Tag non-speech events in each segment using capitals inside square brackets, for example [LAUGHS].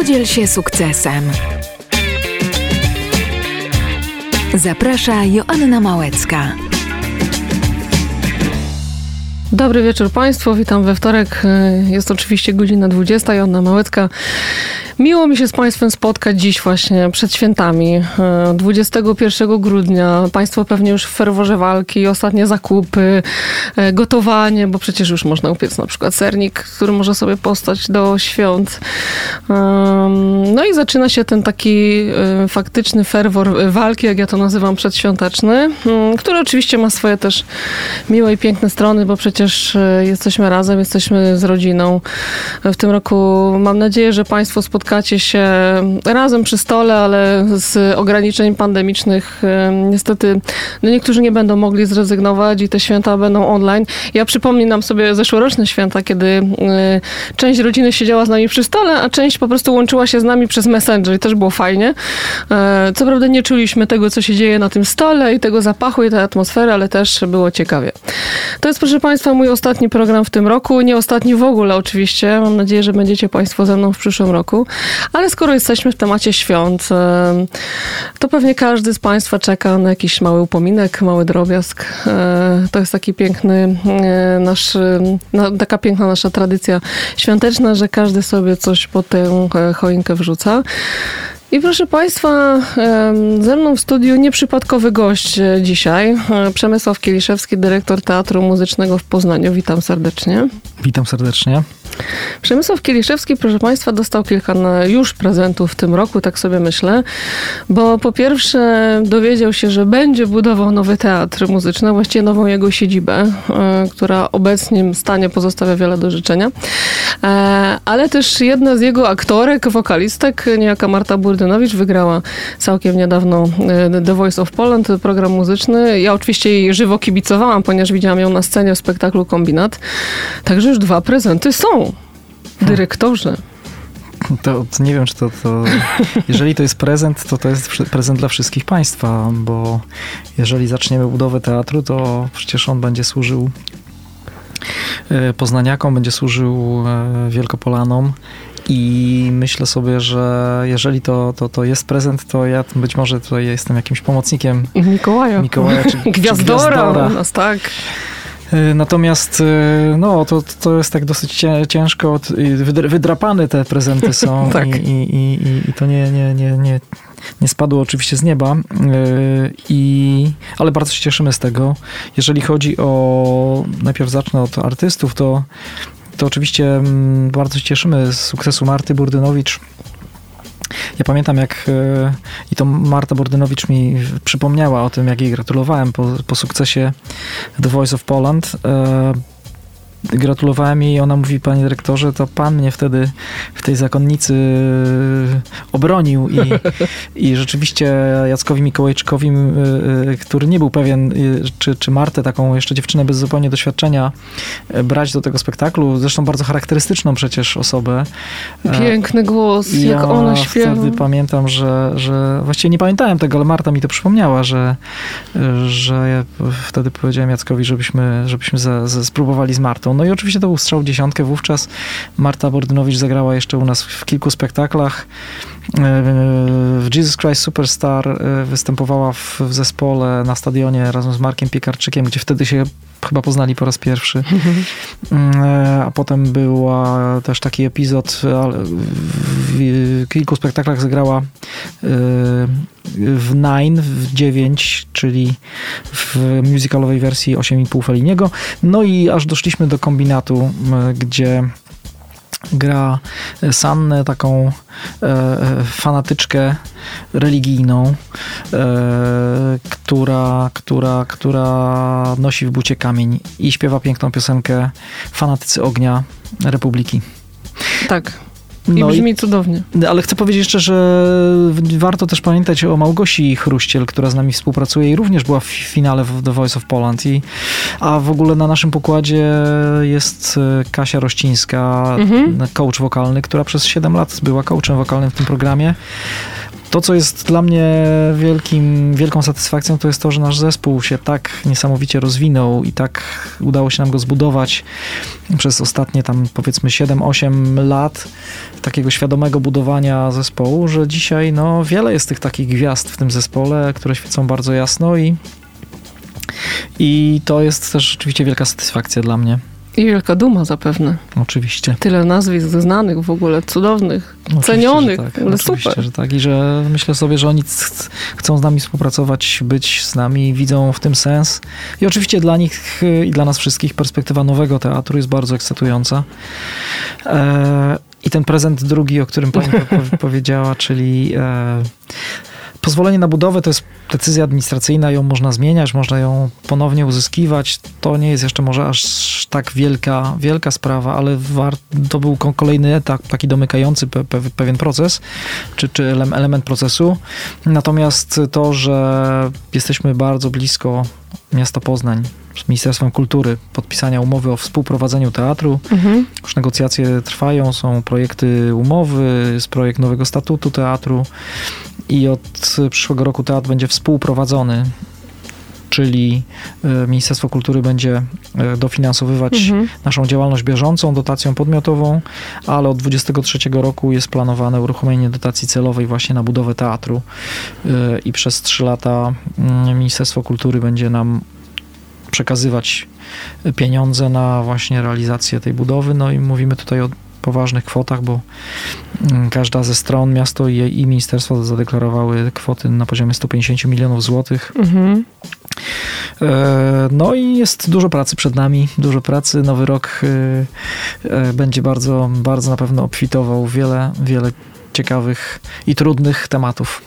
Podziel się sukcesem. Zaprasza Joanna Małecka. Dobry wieczór Państwu, witam we wtorek. Jest oczywiście godzina 20. Joanna Małecka. Miło mi się z Państwem spotkać dziś właśnie przed świętami. 21 e, grudnia. Państwo pewnie już w ferworze walki, ostatnie zakupy, e, gotowanie, bo przecież już można upiec na przykład sernik, który może sobie postać do świąt. No i zaczyna się ten taki e, faktyczny ferwor walki, jak ja to nazywam, przedświąteczny, który oczywiście ma swoje też miłe i piękne strony, bo przecież jesteśmy razem, jesteśmy z rodziną. W tym roku mam nadzieję, że Państwo spotkają spotkacie się razem przy stole, ale z ograniczeń pandemicznych niestety no niektórzy nie będą mogli zrezygnować i te święta będą online. Ja przypominam sobie zeszłoroczne święta, kiedy e, część rodziny siedziała z nami przy stole, a część po prostu łączyła się z nami przez Messenger i też było fajnie. E, co prawda nie czuliśmy tego, co się dzieje na tym stole i tego zapachu i tej atmosfery, ale też było ciekawie. To jest, proszę Państwa, mój ostatni program w tym roku. Nie ostatni w ogóle oczywiście. Mam nadzieję, że będziecie Państwo ze mną w przyszłym roku. Ale skoro jesteśmy w temacie świąt, e, to pewnie każdy z Państwa czeka na jakiś mały upominek, mały drobiazg. E, to jest taki piękny e, nasz, taka piękna nasza tradycja świąteczna, że każdy sobie coś pod tę choinkę wrzuca. I proszę Państwa, ze mną w studiu nieprzypadkowy gość dzisiaj, Przemysław Kieliszewski, dyrektor Teatru Muzycznego w Poznaniu. Witam serdecznie. Witam serdecznie. Przemysław Kieliszewski, proszę Państwa, dostał kilka już prezentów w tym roku, tak sobie myślę, bo po pierwsze dowiedział się, że będzie budował nowy teatr muzyczny, właściwie nową jego siedzibę, e, która w obecnym stanie pozostawia wiele do życzenia, e, ale też jedna z jego aktorek, wokalistek, niejaka Marta Burdynowicz, wygrała całkiem niedawno e, The Voice of Poland, program muzyczny. Ja oczywiście jej żywo kibicowałam, ponieważ widziałam ją na scenie w spektaklu Kombinat. Także już dwa prezenty są. Dyrektorze. To, to, nie wiem, czy to, to. Jeżeli to jest prezent, to to jest prezent dla wszystkich Państwa, bo jeżeli zaczniemy budowę teatru, to przecież on będzie służył e, poznaniakom, będzie służył e, Wielkopolanom. I myślę sobie, że jeżeli to, to, to jest prezent, to ja być może tutaj jestem jakimś pomocnikiem Mikołaja. Mikołaja czy, Gwiazdora, [LAUGHS] czy Gwiazdora. nas, tak. E, natomiast e, no, to, to jest tak dosyć ciężko. Wydrapane te prezenty są [LAUGHS] tak. i, i, i, i to nie, nie, nie, nie, nie spadło oczywiście z nieba, i, ale bardzo się cieszymy z tego. Jeżeli chodzi o, najpierw zacznę od artystów, to, to oczywiście mm, bardzo się cieszymy z sukcesu Marty Burdynowicz ja pamiętam, jak e, i to Marta Bordynowicz mi przypomniała o tym, jak jej gratulowałem po, po sukcesie The Voice of Poland. E, gratulowałem jej i ona mówi, panie dyrektorze, to pan mnie wtedy w tej zakonnicy obronił i, [LAUGHS] i rzeczywiście Jackowi Mikołajczykowi, y, y, który nie był pewien, czy, czy Martę, taką jeszcze dziewczynę bez zupełnie doświadczenia, brać do tego spektaklu, zresztą bardzo charakterystyczną przecież osobę. Piękny głos, ja jak ona śpiewa. wtedy pamiętam, że, że właściwie nie pamiętałem tego, ale Marta mi to przypomniała, że, że ja wtedy powiedziałem Jackowi, żebyśmy, żebyśmy za, za spróbowali z Martą no i oczywiście to był strzał dziesiątkę wówczas. Marta Bordynowicz zagrała jeszcze u nas w kilku spektaklach. E, w Jesus Christ Superstar e, występowała w, w zespole na stadionie razem z Markiem Piekarczykiem, gdzie wtedy się chyba poznali po raz pierwszy. [LAUGHS] E, a potem była też taki epizod, w kilku spektaklach zagrała w Nine, w 9, czyli w musicalowej wersji 8,5 Feliniego. No i aż doszliśmy do kombinatu, gdzie gra Sannę, taką e, e, fanatyczkę religijną, e, która, która, która nosi w bucie kamień i śpiewa piękną piosenkę Fanatycy Ognia Republiki. Tak. I no brzmi i, cudownie. Ale chcę powiedzieć jeszcze, że warto też pamiętać o Małgosi Chruściel, która z nami współpracuje i również była w finale w The Voice of Poland. I, a w ogóle na naszym pokładzie jest e, Kasia Rościńska, mhm. coach wokalny, która przez 7 lat była coachem wokalnym w tym programie. To, co jest dla mnie wielkim, wielką satysfakcją, to jest to, że nasz zespół się tak niesamowicie rozwinął i tak udało się nam go zbudować przez ostatnie tam powiedzmy 7-8 lat takiego świadomego budowania zespołu, że dzisiaj no, wiele jest tych takich gwiazd w tym zespole, które świecą bardzo jasno i, i to jest też rzeczywiście wielka satysfakcja dla mnie. I wielka duma zapewne. Oczywiście. Tyle nazwisk znanych w ogóle, cudownych, Oczywiście, cenionych, tak. ale Oczywiście, super. że tak. I że myślę sobie, że oni chcą z nami współpracować, być z nami, widzą w tym sens. I oczywiście dla nich i dla nas wszystkich perspektywa nowego teatru jest bardzo ekscytująca. E, I ten prezent drugi, o którym pani [LAUGHS] powiedziała, czyli e, Pozwolenie na budowę to jest decyzja administracyjna, ją można zmieniać, można ją ponownie uzyskiwać. To nie jest jeszcze może aż tak wielka, wielka sprawa, ale to był kolejny etap, taki domykający pe, pe, pewien proces, czy, czy element procesu. Natomiast to, że jesteśmy bardzo blisko miasta Poznań, z Ministerstwem Kultury podpisania umowy o współprowadzeniu teatru. Mhm. Już negocjacje trwają, są projekty umowy, jest projekt nowego statutu teatru i od przyszłego roku teatr będzie współprowadzony czyli e, Ministerstwo Kultury będzie e, dofinansowywać mhm. naszą działalność bieżącą dotacją podmiotową, ale od 2023 roku jest planowane uruchomienie dotacji celowej właśnie na budowę teatru e, i przez 3 lata mm, Ministerstwo Kultury będzie nam przekazywać pieniądze na właśnie realizację tej budowy. No i mówimy tutaj o poważnych kwotach, bo mm, każda ze stron, miasto i, i ministerstwo zadeklarowały kwoty na poziomie 150 milionów złotych. Mhm. E, no i jest dużo pracy przed nami, dużo pracy. Nowy rok e, e, będzie bardzo, bardzo na pewno obfitował wiele, wiele ciekawych i trudnych tematów.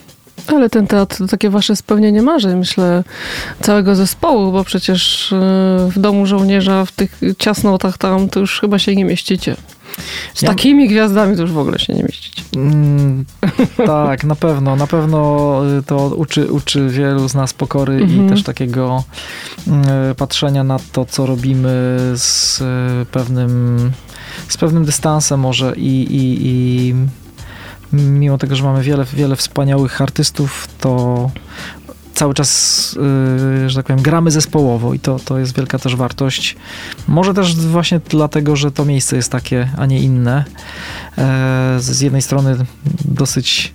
Ale ten teatr to takie wasze spełnienie marzeń, myślę, całego zespołu, bo przecież w domu żołnierza w tych ciasnotach tam to już chyba się nie mieścicie. Z ja... takimi gwiazdami to już w ogóle się nie mieścicie. Mm, tak, na pewno. Na pewno y, to uczy, uczy wielu z nas pokory mhm. i też takiego y, patrzenia na to, co robimy z y, pewnym, z pewnym dystansem może i, i, i mimo tego, że mamy wiele, wiele wspaniałych artystów, to cały czas, y, że tak powiem, gramy zespołowo i to, to jest wielka też wartość. Może też właśnie dlatego, że to miejsce jest takie, a nie inne. E, z jednej strony dosyć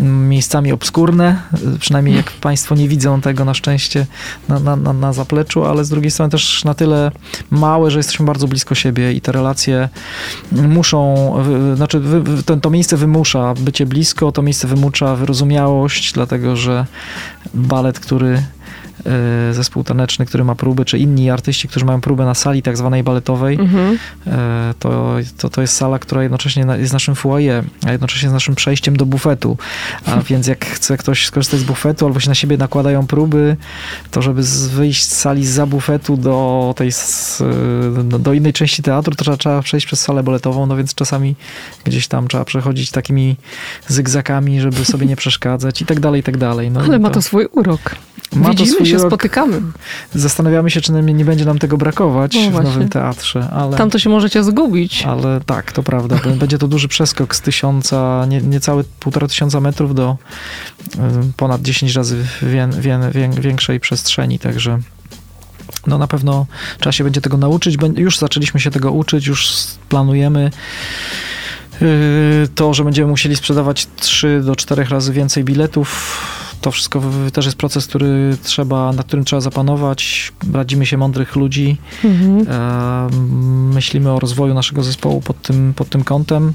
miejscami obskurne, przynajmniej jak Państwo nie widzą tego na szczęście na, na, na, na zapleczu, ale z drugiej strony też na tyle małe, że jesteśmy bardzo blisko siebie i te relacje muszą, znaczy to, to miejsce wymusza bycie blisko, to miejsce wymusza wyrozumiałość, dlatego że balet, który zespół taneczny, który ma próby, czy inni artyści, którzy mają próbę na sali tak zwanej baletowej, mhm. E, to, to, to jest sala, która jednocześnie jest naszym foyer, a jednocześnie jest naszym przejściem do bufetu. A [LAUGHS] więc jak chce ktoś skorzystać z bufetu, albo się na siebie nakładają próby, to żeby wyjść z sali za bufetu do tej do innej części teatru, to trzeba, przejść przez salę baletową, no więc czasami gdzieś tam trzeba przechodzić takimi zygzakami, żeby sobie nie [LAUGHS] przeszkadzać i tak dalej, i tak dalej. No, Ale ma to swój urok. Ma Widzimy się, rok. spotykamy. Zastanawiamy się, czy nie będzie nam tego brakować no w nowym teatrze. Ale, Tam to się możecie zgubić. Ale tak, to prawda. Będzie to duży przeskok z tysiąca, nie, niecałe półtora tysiąca metrów do ponad 10 razy wie, wie, wie, większej przestrzeni, także no na pewno trzeba się będzie tego nauczyć. Już zaczęliśmy się tego uczyć, już planujemy y, to, że będziemy musieli sprzedawać 3 do 4 razy więcej biletów to wszystko też jest proces, który trzeba, nad którym trzeba zapanować. Radzimy się mądrych ludzi. Mhm. E, myślimy o rozwoju naszego zespołu pod tym, pod tym kątem.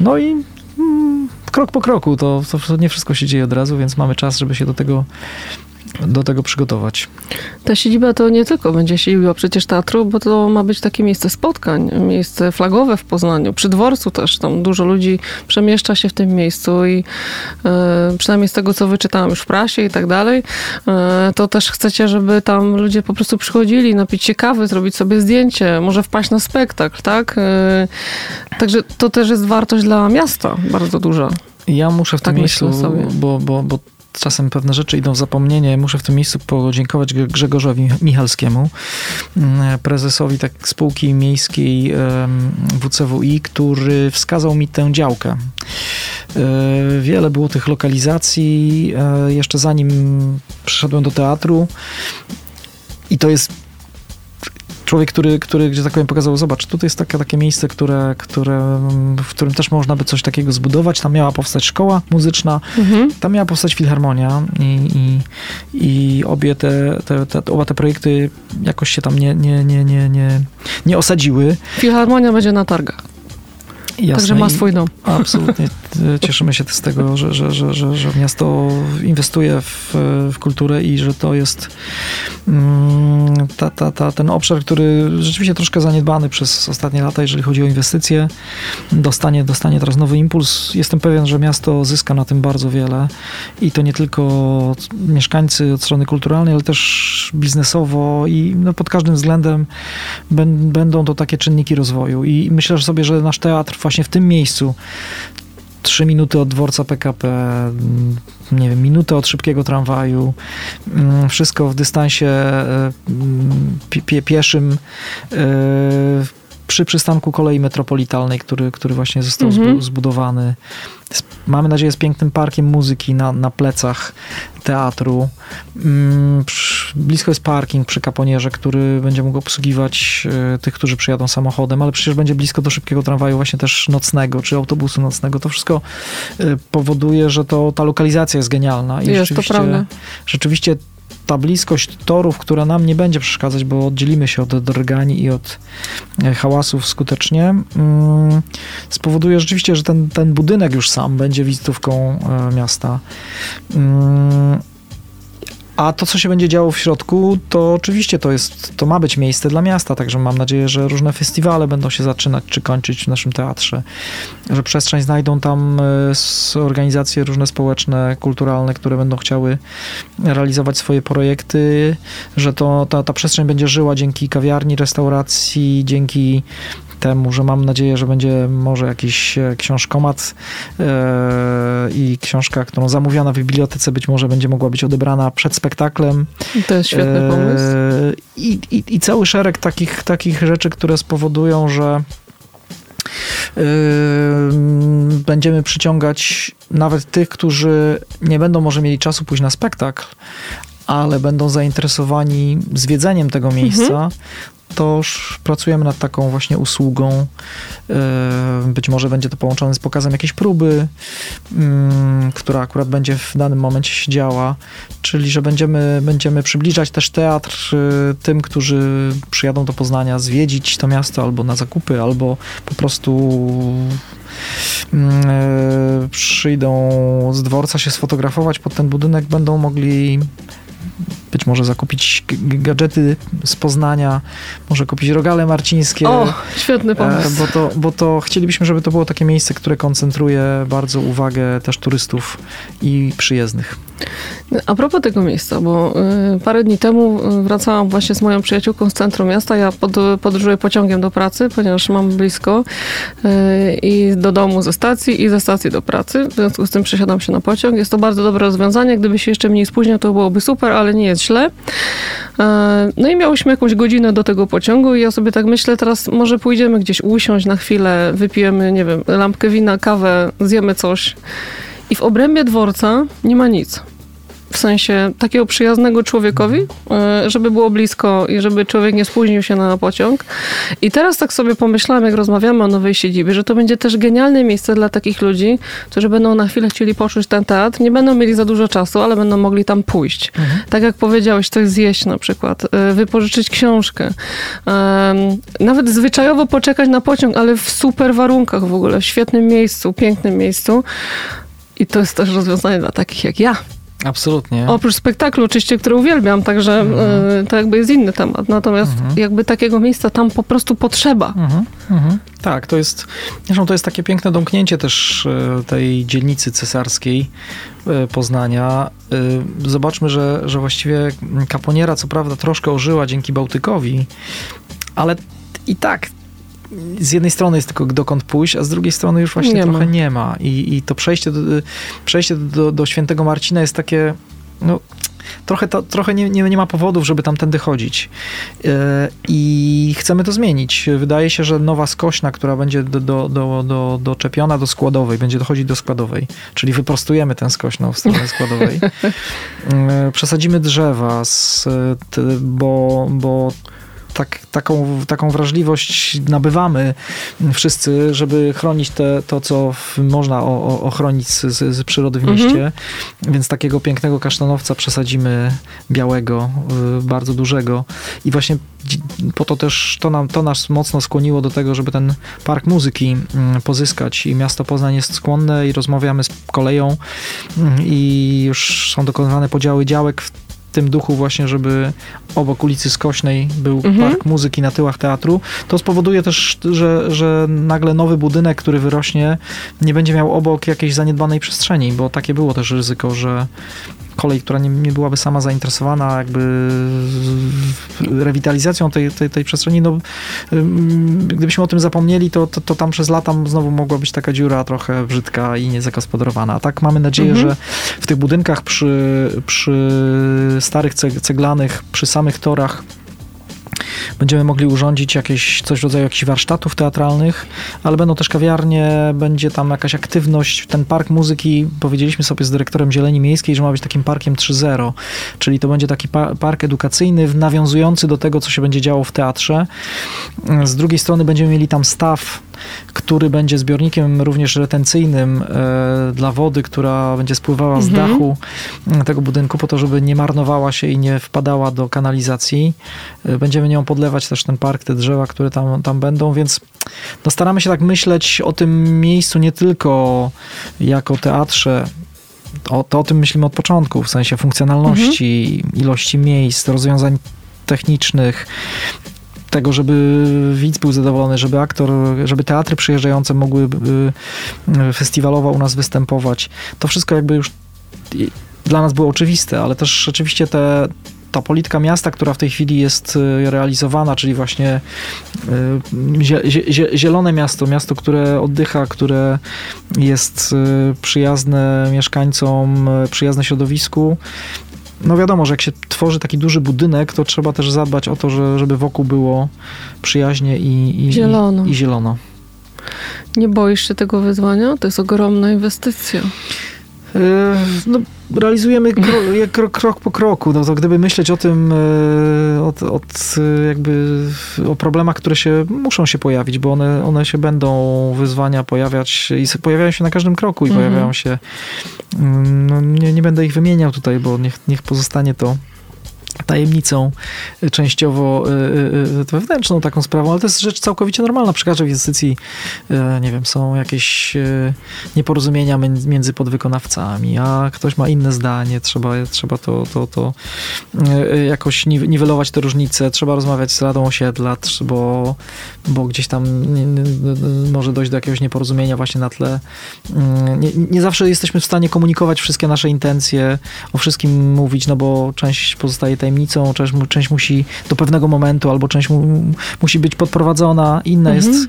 No i mm, krok po kroku. To, to nie wszystko się dzieje od razu, więc mamy czas, żeby się do tego do tego przygotować. Ta siedziba to nie tylko będzie siedziba przecież teatru, bo to ma być takie miejsce spotkań, miejsce flagowe w Poznaniu, przy dworcu też, tam dużo ludzi przemieszcza się w tym miejscu i e, przynajmniej z tego, co wyczytałam już w prasie i tak dalej, e, to też chcecie, żeby tam ludzie po prostu przychodzili, napić się kawy, zrobić sobie zdjęcie, może wpaść na spektakl, tak? E, także to też jest wartość dla miasta bardzo duża. Ja muszę w tak tym miejscu, bo, bo, bo czasem pewne rzeczy idą w zapomnienie. Muszę w tym miejscu podziękować Grzegorzowi Michalskiemu, mm, prezesowi tak spółki miejskiej WCWI, który wskazał mi tę działkę. Wiele było tych lokalizacji, jeszcze zanim przyszedłem do teatru. I to jest człowiek, który, który, że tak powiem, pokazał, zobacz, tutaj jest takie, takie miejsce, które, które, w którym też można by coś takiego zbudować. Tam miała powstać szkoła muzyczna, mhm. tam miała powstać filharmonia i, i, i obie te, te, te, oba te projekty jakoś się tam nie, nie, nie, nie, nie, nie osadziły. Filharmonia będzie na targach. Jasne. Także ma swój dom. [LAUGHS] Absolutnie. Cieszymy się z tego, że, że, że, że, że miasto inwestuje w, w kulturę i że to jest mm, ta, ta, ta, ten obszar, który rzeczywiście troszkę zaniedbany przez ostatnie lata, jeżeli chodzi o inwestycje. Dostanie, dostanie teraz nowy impuls. Jestem pewien, że miasto zyska na tym bardzo wiele i to nie tylko mieszkańcy od strony kulturalnej, ale też biznesowo i no, pod każdym względem będą to takie czynniki rozwoju. I myślę że sobie, że nasz teatr właśnie w tym miejscu. Trzy minuty od dworca PKP, mm, nie wiem, minutę od szybkiego tramwaju, mm, wszystko w dystansie e, mm, pieszym. E, przy przystanku kolei metropolitalnej, który, który właśnie został mhm. zbudowany. Mamy nadzieję z pięknym parkiem muzyki na, na plecach teatru. Mm, blisko jest parking przy Kaponierze, który będzie mógł obsługiwać e, tych, którzy przyjadą samochodem, ale przecież będzie blisko do szybkiego tramwaju właśnie też nocnego, czy autobusu nocnego. To wszystko e, powoduje, że to, ta lokalizacja jest genialna. I jest rzeczywiście, to prawda. Rzeczywiście ta bliskość torów, która nam nie będzie przeszkadzać, bo oddzielimy się od drgani i od e, hałasów skutecznie, mm, spowoduje rzeczywiście, że ten, ten budynek już sam będzie wizytówką e, miasta. A to, co się będzie działo w środku, to oczywiście to jest, to ma być miejsce dla miasta, także mam nadzieję, że różne festiwale będą się zaczynać czy kończyć w naszym teatrze, że przestrzeń znajdą tam e, organizacje różne społeczne, kulturalne, które będą chciały realizować swoje projekty, że to, ta, ta przestrzeń będzie żyła dzięki kawiarni, restauracji, dzięki temu, że mam nadzieję, że będzie może jakiś e, książkomat e, i książka, którą zamówiona w bibliotece być może będzie mogła być odebrana przed spektaklem. To jest świetny pomysł. I, i, i cały szereg takich, takich rzeczy, które spowodują, że będziemy przyciągać nawet tych, którzy nie będą może mieli czasu pójść na spektakl, ale będą zainteresowani zwiedzeniem tego miejsca, mhm to pracujemy nad taką właśnie usługą. E, być może będzie to połączone z pokazem jakiejś próby, mm, która akurat będzie w danym momencie się działa, czyli że będziemy, będziemy przybliżać też teatr e, tym, którzy przyjadą do Poznania zwiedzić to miasto albo na zakupy, albo po prostu mm, e, przyjdą z dworca się sfotografować pod ten budynek, będą mogli być może zakupić gadżety z Poznania, może kupić rogale marcińskie. O, świetny pomysł. Bo to, bo to chcielibyśmy, żeby to było takie miejsce, które koncentruje bardzo uwagę też turystów i przyjezdnych. A propos tego miejsca, bo y, parę dni temu y, wracałam właśnie z moją przyjaciółką z centrum miasta. Ja pod, podróżuję pociągiem do pracy, ponieważ mam blisko y, i do domu ze stacji i ze stacji do pracy. W związku z tym przesiadam się na pociąg. Jest to bardzo dobre rozwiązanie. Gdyby się jeszcze mniej spóźniał, to byłoby super, ale nie jest źle. No i miałyśmy jakąś godzinę do tego pociągu i ja sobie tak myślę, teraz może pójdziemy gdzieś usiąść na chwilę, wypijemy, nie wiem, lampkę wina, kawę, zjemy coś. I w obrębie dworca nie ma nic w sensie takiego przyjaznego człowiekowi, e, żeby było blisko i żeby człowiek nie spóźnił się na pociąg. I teraz tak sobie pomyślałam, jak rozmawiamy o nowej siedzibie, że to będzie też genialne miejsce dla takich ludzi, którzy będą na chwilę chcieli poczuć ten teatr, nie będą mieli za dużo czasu, ale będą mogli tam pójść. Mhm. Tak jak powiedziałeś, coś zjeść na przykład, e, wypożyczyć książkę, nawet zwyczajowo poczekać na pociąg, ale w super warunkach w ogóle, w świetnym miejscu, pięknym miejscu. I to jest też rozwiązanie dla takich jak ja. Absolutnie. Oprócz spektaklu oczywiście, który uwielbiam, także mhm. to jakby jest inny temat. Natomiast mhm. jakby takiego miejsca tam po prostu potrzeba. Mhm. mhm. Tak, to jest, zresztą to jest takie piękne domknięcie też e, tej dzielnicy cesarskiej e, Poznania. Zobaczmy, że, że właściwie Kaponiera co prawda troszkę ożyła dzięki Bałtykowi, ale i tak z jednej strony jest tylko dokąd pójść, a z drugiej strony już właśnie nie trochę ma. nie ma. I, I to przejście, do, przejście do, do świętego Marcina jest takie, no, trochę, to, trochę nie, nie, nie ma powodów, żeby tam tędy chodzić. E, I chcemy to zmienić. Wydaje się, że nowa skośna, która będzie do, do, do, do, doczepiona do składowej, będzie dochodzić do składowej, czyli wyprostujemy tę skośną w stronę [LAUGHS] składowej. E, przesadzimy drzewa, z, bo, bo tak, taką, taką wrażliwość nabywamy wszyscy, żeby chronić te, to, co można ochronić z, z, przyrody w mieście. Mhm. Więc takiego pięknego kasztanowca przesadzimy białego, y, bardzo dużego. I właśnie po to też to, nam, to nas mocno skłoniło do tego, żeby ten park muzyki mm, pozyskać. I miasto Poznań jest skłonne i rozmawiamy z koleją mm, i już są dokonywane podziały działek tym duchu właśnie, żeby obok ulicy Skośnej był mhm. park muzyki na tyłach teatru, to spowoduje też, że, że nagle nowy budynek, który wyrośnie, nie będzie miał obok jakiejś zaniedbanej przestrzeni, bo takie było też ryzyko, że kolej, która nie, nie byłaby sama zainteresowana jakby rewitalizacją tej, tej, tej przestrzeni, no gdybyśmy o tym zapomnieli, to, to, to, tam przez lata znowu mogła być taka dziura trochę brzydka i niezagospodarowana. A tak mamy nadzieję, mhm. że w tych budynkach przy, przy starych ceglanych, przy samych torach Będziemy mogli urządzić jakieś, coś w rodzaju jakichś warsztatów teatralnych, ale będą też kawiarnie, będzie tam jakaś aktywność. Ten park muzyki, powiedzieliśmy sobie z dyrektorem Zieleni Miejskiej, że ma być takim parkiem 3.0, czyli to będzie taki park edukacyjny, nawiązujący do tego, co się będzie działo w teatrze. Z drugiej strony będziemy mieli tam staw który będzie zbiornikiem również retencyjnym e, dla wody, która będzie spływała mhm. z dachu mm, tego budynku po to, żeby nie marnowała się i nie wpadała do kanalizacji. E, będziemy nią podlewać też ten park, te drzewa, które tam, tam będą, więc no staramy się tak myśleć o tym miejscu nie tylko jako teatrze, o, to o tym myślimy od początku, w sensie funkcjonalności, mhm. ilości miejsc, rozwiązań technicznych, tego, żeby widz był zadowolony, żeby aktor, żeby teatry przyjeżdżające mogły y, festiwalowo u nas występować. To wszystko jakby już dla nas było oczywiste, ale też rzeczywiście te, ta polityka miasta, która w tej chwili jest y, realizowana, czyli właśnie y, zielone miasto, miasto, które oddycha, które jest przyjazne mieszkańcom, przyjazne środowisku, no wiadomo, że jak się tworzy taki duży budynek, to trzeba też zadbać o to, że, żeby wokół było przyjaźnie i, i, zielono. I, i zielono. Nie boisz się tego wyzwania? To jest ogromna inwestycja. E, no, realizujemy krok, krok, krok, po kroku. No to gdyby myśleć o tym, od, od, jakby o problemach, które się muszą się pojawić, bo one, one się będą, wyzwania pojawiać i pojawiają się na każdym kroku i mhm. pojawiają się, mm, no, nie, nie będę ich wymieniał tutaj, bo niech, niech pozostanie to tajemnicą y, częściowo y, y, wewnętrzną taką sprawą, ale to jest rzecz całkowicie normalna. Przy każdej inwestycji, nie wiem, są jakieś nieporozumienia między podwykonawcami, a ktoś ma inne zdanie, trzeba, trzeba to, to, to jakoś niwelować te różnice, trzeba rozmawiać z Radą Osiedla, bo, bo gdzieś tam może dojść do jakiegoś nieporozumienia właśnie na tle. Nie, nie zawsze jesteśmy w stanie komunikować wszystkie nasze intencje, o wszystkim mówić, no bo część pozostaje tajemnicą, część, część musi do pewnego momentu, albo część mu, musi być podprowadzona, inna mhm. jest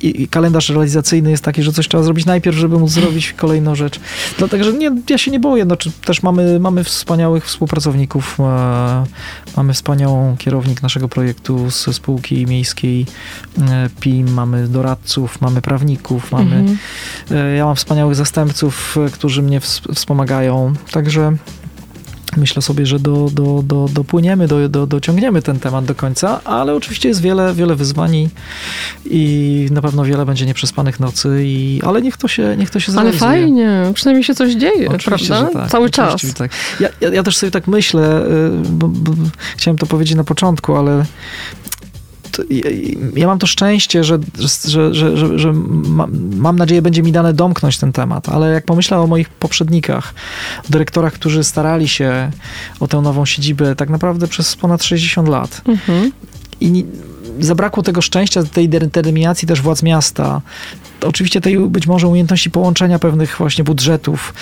i kalendarz realizacyjny jest taki, że coś trzeba zrobić najpierw, żeby móc zrobić kolejną rzecz. Dlatego, że nie, ja się nie boję, no, też mamy, mamy wspaniałych współpracowników, e, mamy wspaniałą kierownik naszego projektu z spółki miejskiej e, PIM, mamy doradców, mamy prawników, mamy, mhm. e, ja mam wspaniałych zastępców, którzy mnie wspomagają, także Myślę sobie, że do, do, do, dopłyniemy, do, do, dociągniemy ten temat do końca, ale oczywiście jest wiele, wiele wyzwań i na pewno wiele będzie nieprzespanych nocy, i, ale niech to się, niech to się zrealizuje. Ale fajnie, przynajmniej się coś dzieje, oczywiście, prawda? Tak, Cały czas. Tak. Ja, ja, ja, też sobie tak myślę, y, bo, bo, chciałem to powiedzieć na początku, ale ja mam to szczęście, że, że, że, że, mam nadzieję, będzie mi dane domknąć ten temat, ale jak pomyślę o moich poprzednikach, dyrektorach, którzy starali się o tę nową siedzibę tak naprawdę przez ponad 60 lat mhm. i zabrakło tego szczęścia, tej determinacji też władz miasta, oczywiście tej być może umiejętności połączenia pewnych właśnie budżetów.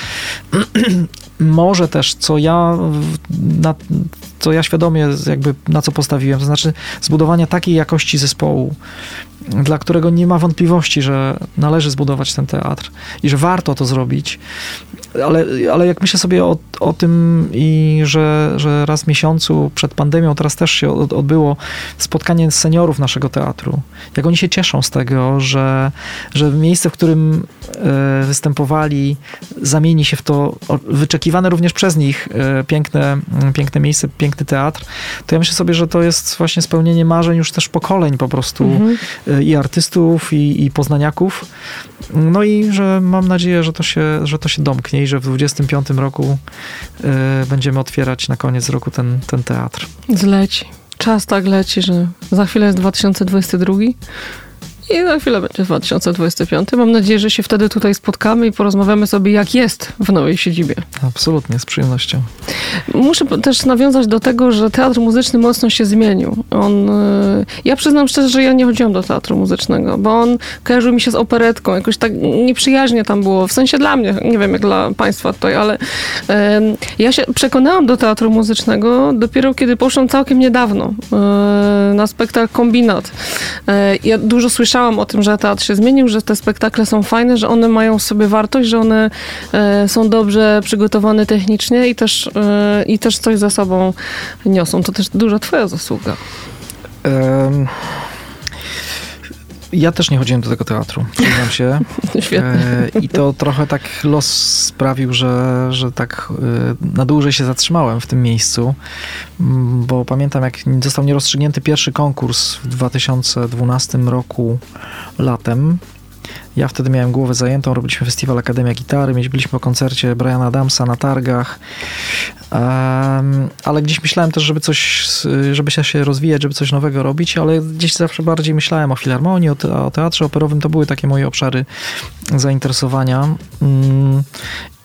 Może też, co ja, na, co ja świadomie jakby na co postawiłem, to znaczy zbudowania takiej jakości zespołu, dla którego nie ma wątpliwości, że należy zbudować ten teatr i że warto to zrobić, ale, ale jak myślę sobie o, o tym i że, że raz w miesiącu przed pandemią, teraz też się odbyło spotkanie seniorów naszego teatru. Jak oni się cieszą z tego, że, że miejsce, w którym e, występowali, zamieni się w to wyczekiwane również przez nich e, piękne, piękne miejsce, piękny teatr, to ja myślę sobie, że to jest właśnie spełnienie marzeń już też pokoleń po prostu mhm. I artystów, i, i poznaniaków. No i że mam nadzieję, że to się, że to się domknie i że w 25 roku y, będziemy otwierać na koniec roku ten, ten teatr. Zleci. Czas tak leci, że za chwilę jest 2022 i za chwilę będzie 2025. Mam nadzieję, że się wtedy tutaj spotkamy i porozmawiamy sobie, jak jest w nowej siedzibie. Absolutnie, z przyjemnością. Muszę też nawiązać do tego, że teatr muzyczny mocno się zmienił. On, y, ja przyznam szczerze, że ja nie chodziłam do teatru muzycznego, bo on kojarzył mi się z operetką. Jakoś tak nieprzyjaźnie tam było. W sensie dla mnie, nie wiem jak dla państwa tutaj, ale ja się przekonałam do teatru muzycznego dopiero kiedy poszłam całkiem niedawno y, na spektakl Kombinat. Y, ja dużo słyszałam słyszałam o tym, że teatr się zmienił, że te spektakle są fajne, że one mają w sobie wartość, że one e, są dobrze przygotowane technicznie i też, e, i też coś za sobą niosą. To też duża twoja zasługa. Um. Ja też nie chodziłem do tego teatru, przyznam się. [LAUGHS] Świetnie. E, I to trochę tak los sprawił, że, że tak e, na dłużej się zatrzymałem w tym miejscu, mm, bo pamiętam jak został nierozstrzygnięty pierwszy konkurs w 2012 roku latem ja wtedy miałem głowę zajętą, robiliśmy festiwal Akademia Gitary, byliśmy po koncercie Briana Adamsa na targach, um, ale gdzieś myślałem też, żeby coś, żeby się rozwijać, żeby coś nowego robić, ale gdzieś zawsze bardziej myślałem o filharmonii, o, te, o teatrze operowym, to były takie moje obszary zainteresowania. Um,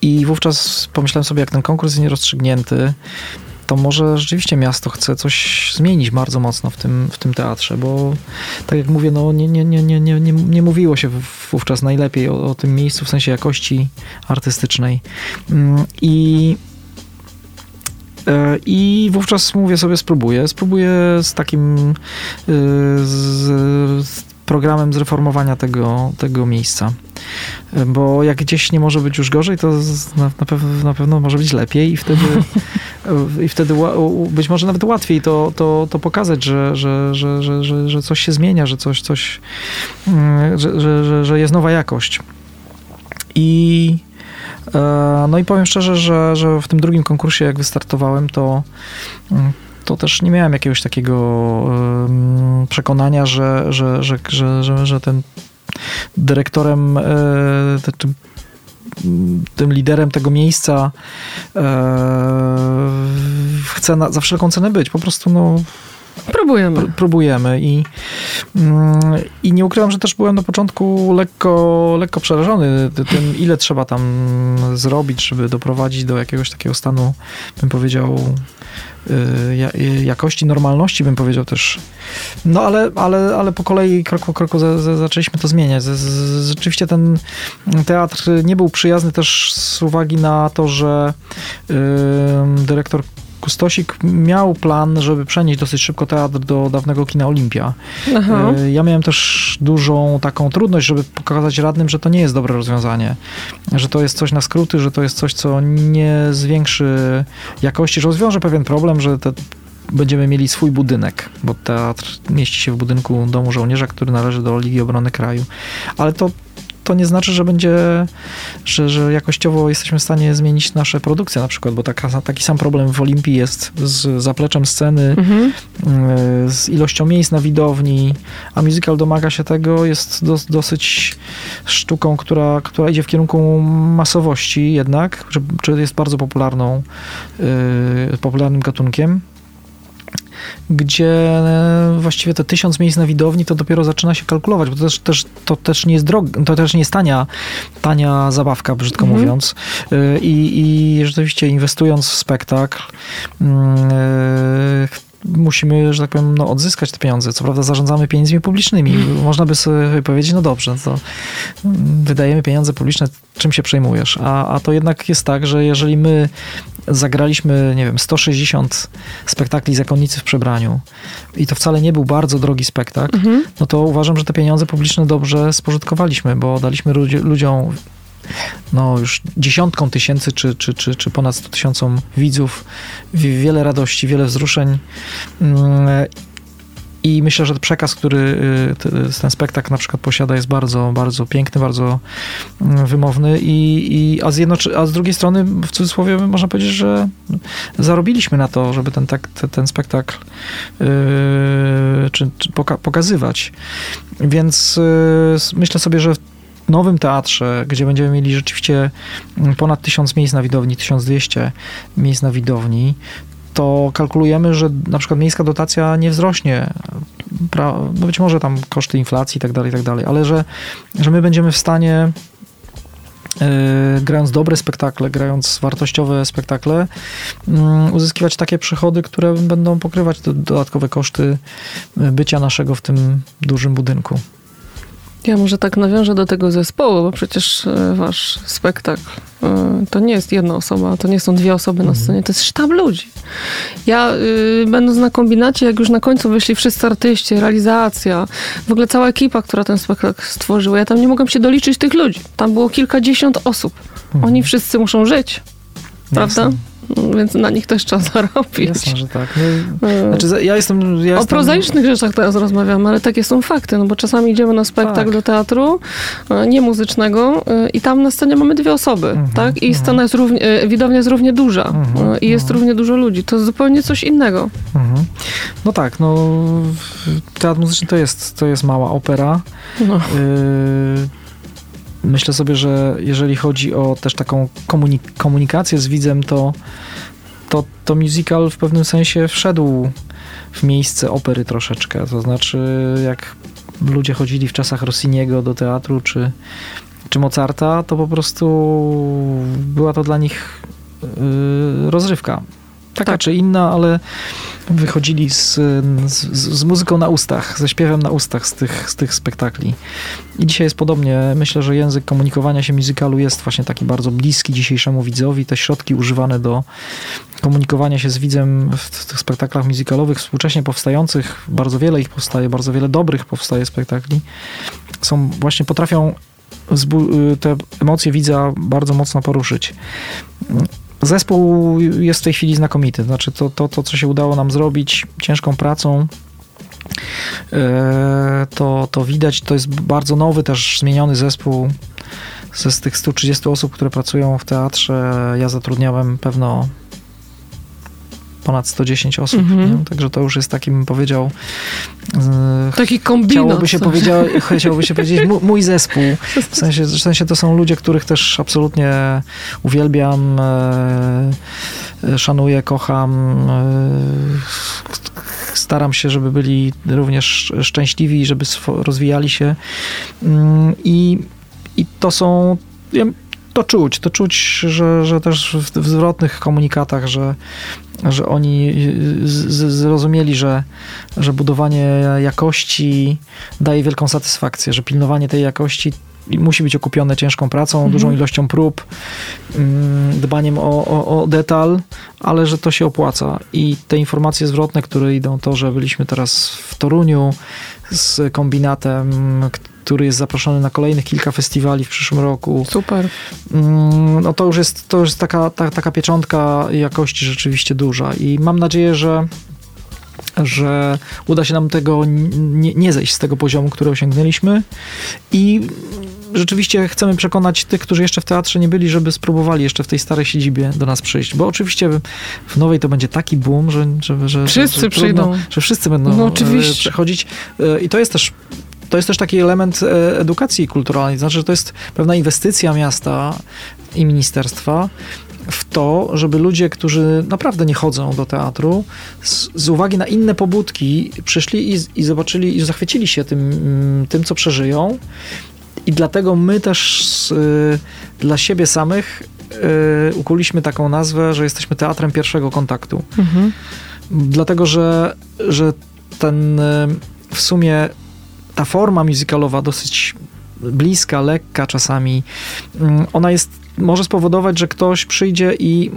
I wówczas pomyślałem sobie, jak ten konkurs jest nierozstrzygnięty, to może rzeczywiście miasto chce coś zmienić bardzo mocno w tym, w tym teatrze, bo tak jak mówię, no nie, nie, nie, nie, nie, nie, mówiło się wówczas najlepiej o, o tym miejscu w sensie jakości artystycznej. Mm, I e, i wówczas mówię sobie, spróbuję. Spróbuję z takim e, z, programem zreformowania tego, tego miejsca. Bo jak gdzieś nie może być już gorzej, to na, na, pewno, na pewno może być lepiej i wtedy, [LAUGHS] i wtedy być może nawet łatwiej to, to, to pokazać, że, że, że, że, że, że coś się zmienia, że coś, coś mm, że, że, że jest nowa jakość. I e, no i powiem szczerze, że, że w tym drugim konkursie, jak wystartowałem, to mm, to też nie miałem jakiegoś takiego przekonania, że, że, że, że, że, ten dyrektorem, e, tym liderem tego miejsca e, chce na, za wszelką cenę być. Po prostu no, Próbujemy. próbujemy i, mm, i nie ukrywam, że też byłem na początku lekko, lekko przerażony tym, ile trzeba tam zrobić, żeby doprowadzić do jakiegoś takiego stanu, bym powiedział, jakości, normalności, bym powiedział też. No ale, ale, ale po kolei, krok po kroku zaczęliśmy to zmieniać. Rzeczywiście ten teatr nie był przyjazny też z uwagi na to, że dyrektor Kustosik miał plan, żeby przenieść dosyć szybko teatr do dawnego kina Olimpia. Aha. E, ja miałem też dużą taką trudność, żeby pokazać radnym, że to nie jest dobre rozwiązanie, że to jest coś na skróty, że to jest coś, co nie zwiększy jakości, że rozwiąże pewien problem, że te będziemy mieli swój budynek, bo teatr mieści się w budynku Domu Żołnierza, który należy do Ligi Obrony Kraju. Ale to to nie znaczy, że będzie, że, że jakościowo jesteśmy w stanie zmienić nasze produkcje na przykład, bo taka, taki sam problem w Olimpii jest z zapleczem sceny, mhm. E, z ilością miejsc na widowni, a musical domaga się tego, jest do, dosyć sztuką, która, która idzie w kierunku masowości jednak, czy, czy jest bardzo popularną, yy, popularnym gatunkiem gdzie e, właściwie te tysiąc miejsc na widowni to dopiero zaczyna się kalkulować, bo to też, też, to też nie jest drog, to też nie jest tania, tania zabawka, brzydko mhm. mówiąc. E, I, I rzeczywiście inwestując w spektakl, e, musimy, że tak powiem, no, odzyskać te pieniądze. Co prawda zarządzamy pieniędzmi publicznymi. Można by sobie powiedzieć, no dobrze, to wydajemy pieniądze publiczne, czym się przejmujesz? A, a to jednak jest tak, że jeżeli my zagraliśmy, nie wiem, 160 spektakli Zakonnicy w przebraniu i to wcale nie był bardzo drogi spektakl, mhm. no to uważam, że te pieniądze publiczne dobrze spożytkowaliśmy, bo daliśmy ludziom no, już dziesiątkom tysięcy czy, czy, czy, czy ponad 100 tysiącom widzów. Wiele radości, wiele wzruszeń. Mm, I myślę, że przekaz, który y, ten spektakl na przykład posiada, jest bardzo, bardzo piękny, bardzo mm, wymowny. I, i, a, z jednoczy- a z drugiej strony, w cudzysłowie, można powiedzieć, że zarobiliśmy na to, żeby ten, tak, ten spektakl yy, czy, czy poka- pokazywać. Więc yy, myślę sobie, że nowym teatrze, gdzie będziemy mieli rzeczywiście mm, ponad 1000 miejsc na widowni, 1200 miejsc na widowni, to kalkulujemy, że na przykład miejska dotacja nie wzrośnie. No być może tam koszty inflacji i tak dalej, tak dalej, ale że, że my będziemy w stanie Yy, grając dobre spektakle, grając wartościowe spektakle, yy, uzyskiwać takie przychody, które będą pokrywać dodatkowe koszty bycia naszego w tym dużym budynku. Ja może tak nawiążę do tego zespołu, bo przecież e, wasz spektakl e, to nie jest jedna osoba, to nie są dwie osoby na mhm. scenie, to jest sztab ludzi. Ja y, będąc na kombinacie, jak już na końcu wyszli wszyscy artyści, realizacja, w ogóle cała ekipa, która ten spektakl stworzyła, ja tam nie mogłem się doliczyć tych ludzi. Tam było kilkadziesiąt osób. Mhm. Oni wszyscy muszą żyć. Prawda? Jasne więc na nich też trzeba [LAUGHS] zarobić. Jasne, że tak. No, znaczy, ja jestem, ja o jestem... prozaicznych rzeczach teraz rozmawiamy, ale takie są fakty, no bo czasami idziemy na spektakl tak. do teatru, e, nie muzycznego e, i tam na scenie mamy dwie osoby, mhm, tak? I mhm. scena jest równie, e, widownia jest równie duża mhm, i jest mhm. równie dużo ludzi. To jest zupełnie coś innego. Mhm. No tak, no teatr muzyczny to jest, to jest mała opera. No. Y Myślę sobie, że jeżeli chodzi o też taką komunik komunikację z widzem, to, to, to musical w pewnym sensie wszedł w miejsce opery troszeczkę. To znaczy, jak ludzie chodzili w czasach Rossiniego do teatru czy, czy Mozarta, to po prostu była to dla nich yy, rozrywka taka tak. czy inna, ale wychodzili z, z, z, muzyką na ustach, ze śpiewem na ustach z tych, z tych spektakli. I dzisiaj jest podobnie. Myślę, że język komunikowania się muzykalu jest właśnie taki bardzo bliski dzisiejszemu widzowi. Te środki używane do komunikowania się z widzem w tych spektaklach muzykalowych współcześnie powstających, bardzo wiele ich powstaje, bardzo wiele dobrych powstaje spektakli, są właśnie potrafią te emocje widza bardzo mocno poruszyć. Zespół jest w tej chwili znakomity. Znaczy to, to, to co się udało nam zrobić ciężką pracą, e, to, to widać, to jest bardzo nowy, też zmieniony zespół. Ze z tych 130 osób, które pracują w teatrze, ja zatrudniałem pewno ponad 110 osób, mm-hmm. także to już jest takim, bym powiedział, taki kombinat. Chciałoby się, [LAUGHS] chciałoby się powiedzieć mój zespół. W sensie, w sensie to są ludzie, których też absolutnie uwielbiam, e, e, szanuję, kocham. E, staram się, żeby byli również szczęśliwi, żeby rozwijali się. Mm, I, i to są to czuć, to czuć, że, że też w, zwrotnych komunikatach, że, że oni z, zrozumieli, że, że budowanie jakości daje wielką satysfakcję, że pilnowanie tej jakości musi być okupione ciężką pracą, mhm. dużą ilością prób, mm, dbaniem o, o, o, detal, ale że to się opłaca. I te informacje zwrotne, które idą, to, że byliśmy teraz w Toruniu z kombinatem, który jest zaproszony na kolejnych kilka festiwali w przyszłym roku. Super. Mm, no to już jest, to już jest taka, ta, taka pieczątka jakości rzeczywiście duża i mam nadzieję, że że uda się nam tego nie, nie zejść z tego poziomu, który osiągnęliśmy i rzeczywiście chcemy przekonać tych, którzy jeszcze w teatrze nie byli, żeby spróbowali jeszcze w tej starej siedzibie do nas przyjść, bo oczywiście w nowej to będzie taki boom, że, że, że wszyscy że, przyjdą. że wszyscy będą no, oczywiście. przechodzić e, i to jest też to jest też taki element e, edukacji kulturalnej, znaczy, że to jest pewna inwestycja miasta i ministerstwa w to, żeby ludzie, którzy naprawdę nie chodzą do teatru, z, z uwagi na inne pobudki przyszli i, i zobaczyli i zachwycili się tym, mm, tym, co przeżyją. I dlatego my też y, dla siebie samych y, ukuliśmy taką nazwę, że jesteśmy teatrem pierwszego kontaktu. Mhm. Dlatego, że, że ten y, w sumie ta forma muzykalowa dosyć bliska, lekka czasami, mm, ona jest, może spowodować, że ktoś przyjdzie i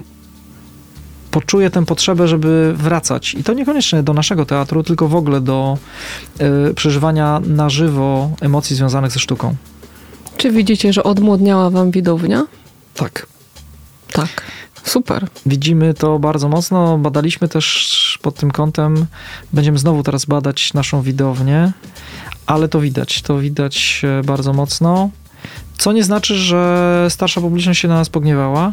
poczuje tę potrzebę, żeby wracać. I to niekoniecznie do naszego teatru, tylko w ogóle do y, przeżywania na żywo emocji związanych ze sztuką. Czy widzicie, że odmłodniała wam widownia? Tak. Tak. Super. Widzimy to bardzo mocno. Badaliśmy też pod tym kątem. Będziemy znowu teraz badać naszą widownię, ale to widać. To widać e, bardzo mocno. Co nie znaczy, że starsza publiczność się na nas pogniewała.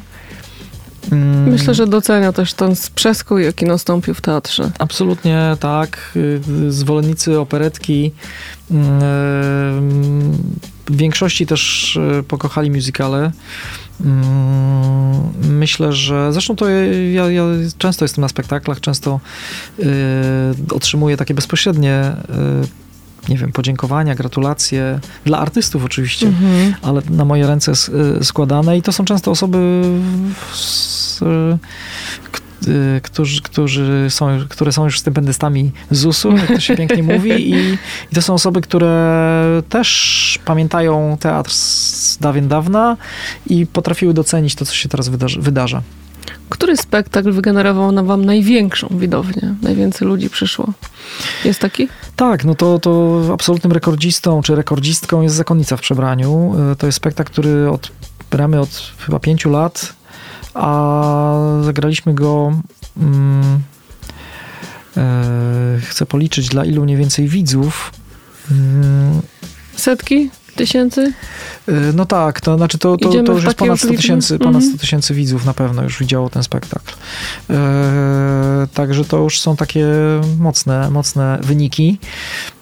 Mm. Myślę, że docenia też ten przeskój, jaki nastąpił w teatrze. Absolutnie tak. Y, zwolennicy operetki mm, w większości też y, pokochali muzykale. Mm, myślę, że zresztą to ja, ja często jestem na spektaklach, często y, otrzymuję takie bezpośrednie nie wiem, podziękowania, gratulacje dla artystów oczywiście, mhm. ale na moje ręce składane i to są często osoby z, y, którzy, którzy są, które są już stypendystami ZUS-u, jak to się pięknie [LAUGHS] mówi i, i to są osoby, które też pamiętają teatr z dawien dawna i potrafiły docenić to, co się teraz wydarza. wydarza. Który spektakl wygenerował na wam największą widownię? Najwięcej ludzi przyszło? Jest taki? Tak, no to, to absolutnym rekordzistą czy rekordzistką jest Zakonnica w przebraniu. E, to jest spektakl, który od, gramy od chyba pięciu lat, a zagraliśmy go. Hmm, e, chcę policzyć dla ilu mniej więcej widzów. Hmm. Setki? Tysięcy? Y, no tak, to znaczy to, to, to już jest ponad 100 tysięcy, ponad 100 mhm. tysięcy widzów na pewno już widziało ten spektakl. E, także to już są takie mocne, mocne wyniki,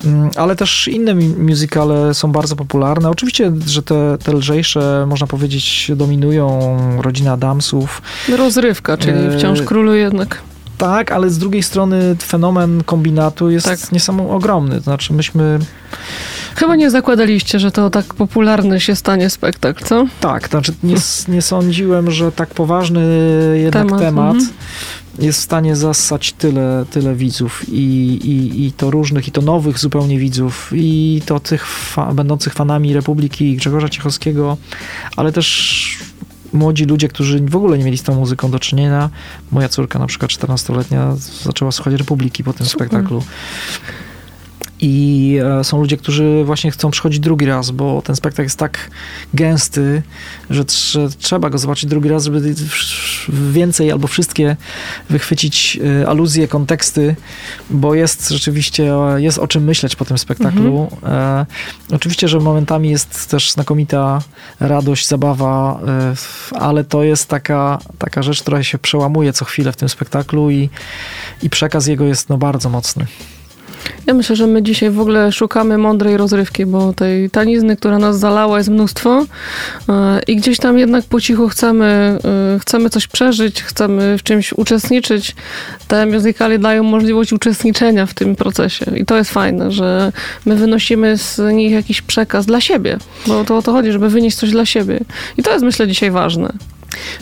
mm, ale też inne musicale są bardzo popularne. Oczywiście, że te, te lżejsze, można powiedzieć, dominują rodzina Adamsów. Rozrywka, czyli e, wciąż króluje jednak. Tak, ale z drugiej strony fenomen kombinatu jest tak. niesamowicie ogromny. To znaczy myśmy Chyba nie zakładaliście, że to tak popularny się stanie spektakl, co? Tak, znaczy nie, nie sądziłem, że tak poważny jednak temat, temat mhm. jest w stanie zassać tyle, tyle widzów i, i, i to różnych, i to nowych zupełnie widzów, i to tych fa będących fanami Republiki Grzegorza Ciechowskiego, ale też młodzi ludzie, którzy w ogóle nie mieli z tą muzyką do czynienia. Moja córka na przykład 14-letnia zaczęła słuchać Republiki po tym Super. spektaklu. I e, są ludzie, którzy właśnie chcą przychodzić drugi raz, bo ten spektakl jest tak gęsty, że, trzeba go zobaczyć drugi raz, żeby więcej albo wszystkie wychwycić e, aluzje, konteksty, bo jest rzeczywiście, jest o czym myśleć po tym spektaklu. Mhm. E, oczywiście, że momentami jest też znakomita radość, zabawa, e, ale to jest taka, taka rzecz, która się przełamuje co chwilę w tym spektaklu i, i przekaz jego jest no, bardzo mocny. Ja myślę, że my dzisiaj w ogóle szukamy mądrej rozrywki, bo tej tanizny, która nas zalała, jest mnóstwo e, i gdzieś tam jednak po cichu chcemy, e, chcemy coś przeżyć, chcemy w czymś uczestniczyć. Te muzykale dają możliwość uczestniczenia w tym procesie i to jest fajne, że my wynosimy z nich jakiś przekaz dla siebie, bo to o to chodzi, żeby wynieść coś dla siebie. I to jest myślę dzisiaj ważne.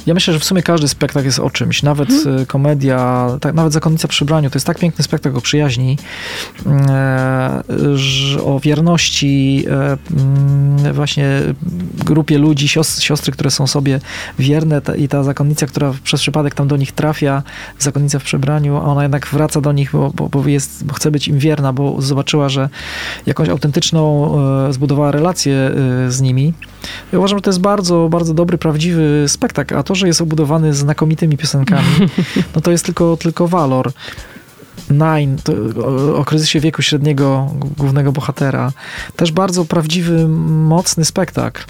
Ja myślę, że w sumie każdy spektakl jest o czymś. Nawet hmm. komedia, tak, nawet Zakonnica przy braniu, to jest tak piękny spektakl o przyjaźni, e, o wierności e, właśnie grupie ludzi, siostry, siostry, które są sobie wierne ta, i ta zakonnica, która przez przypadek tam do nich trafia, zakonnica w przebraniu, a ona jednak wraca do nich, bo, bo, bo, jest, bo chce być im wierna, bo zobaczyła, że jakąś autentyczną e, zbudowała relację z nimi. Ja uważam, że to jest bardzo, bardzo dobry, prawdziwy spektakl, a to, że jest obudowany znakomitymi piosenkami, [LAUGHS] no to jest tylko, tylko walor. Nine, o, o, kryzysie wieku średniego głównego bohatera. Też bardzo prawdziwy, mocny spektakl.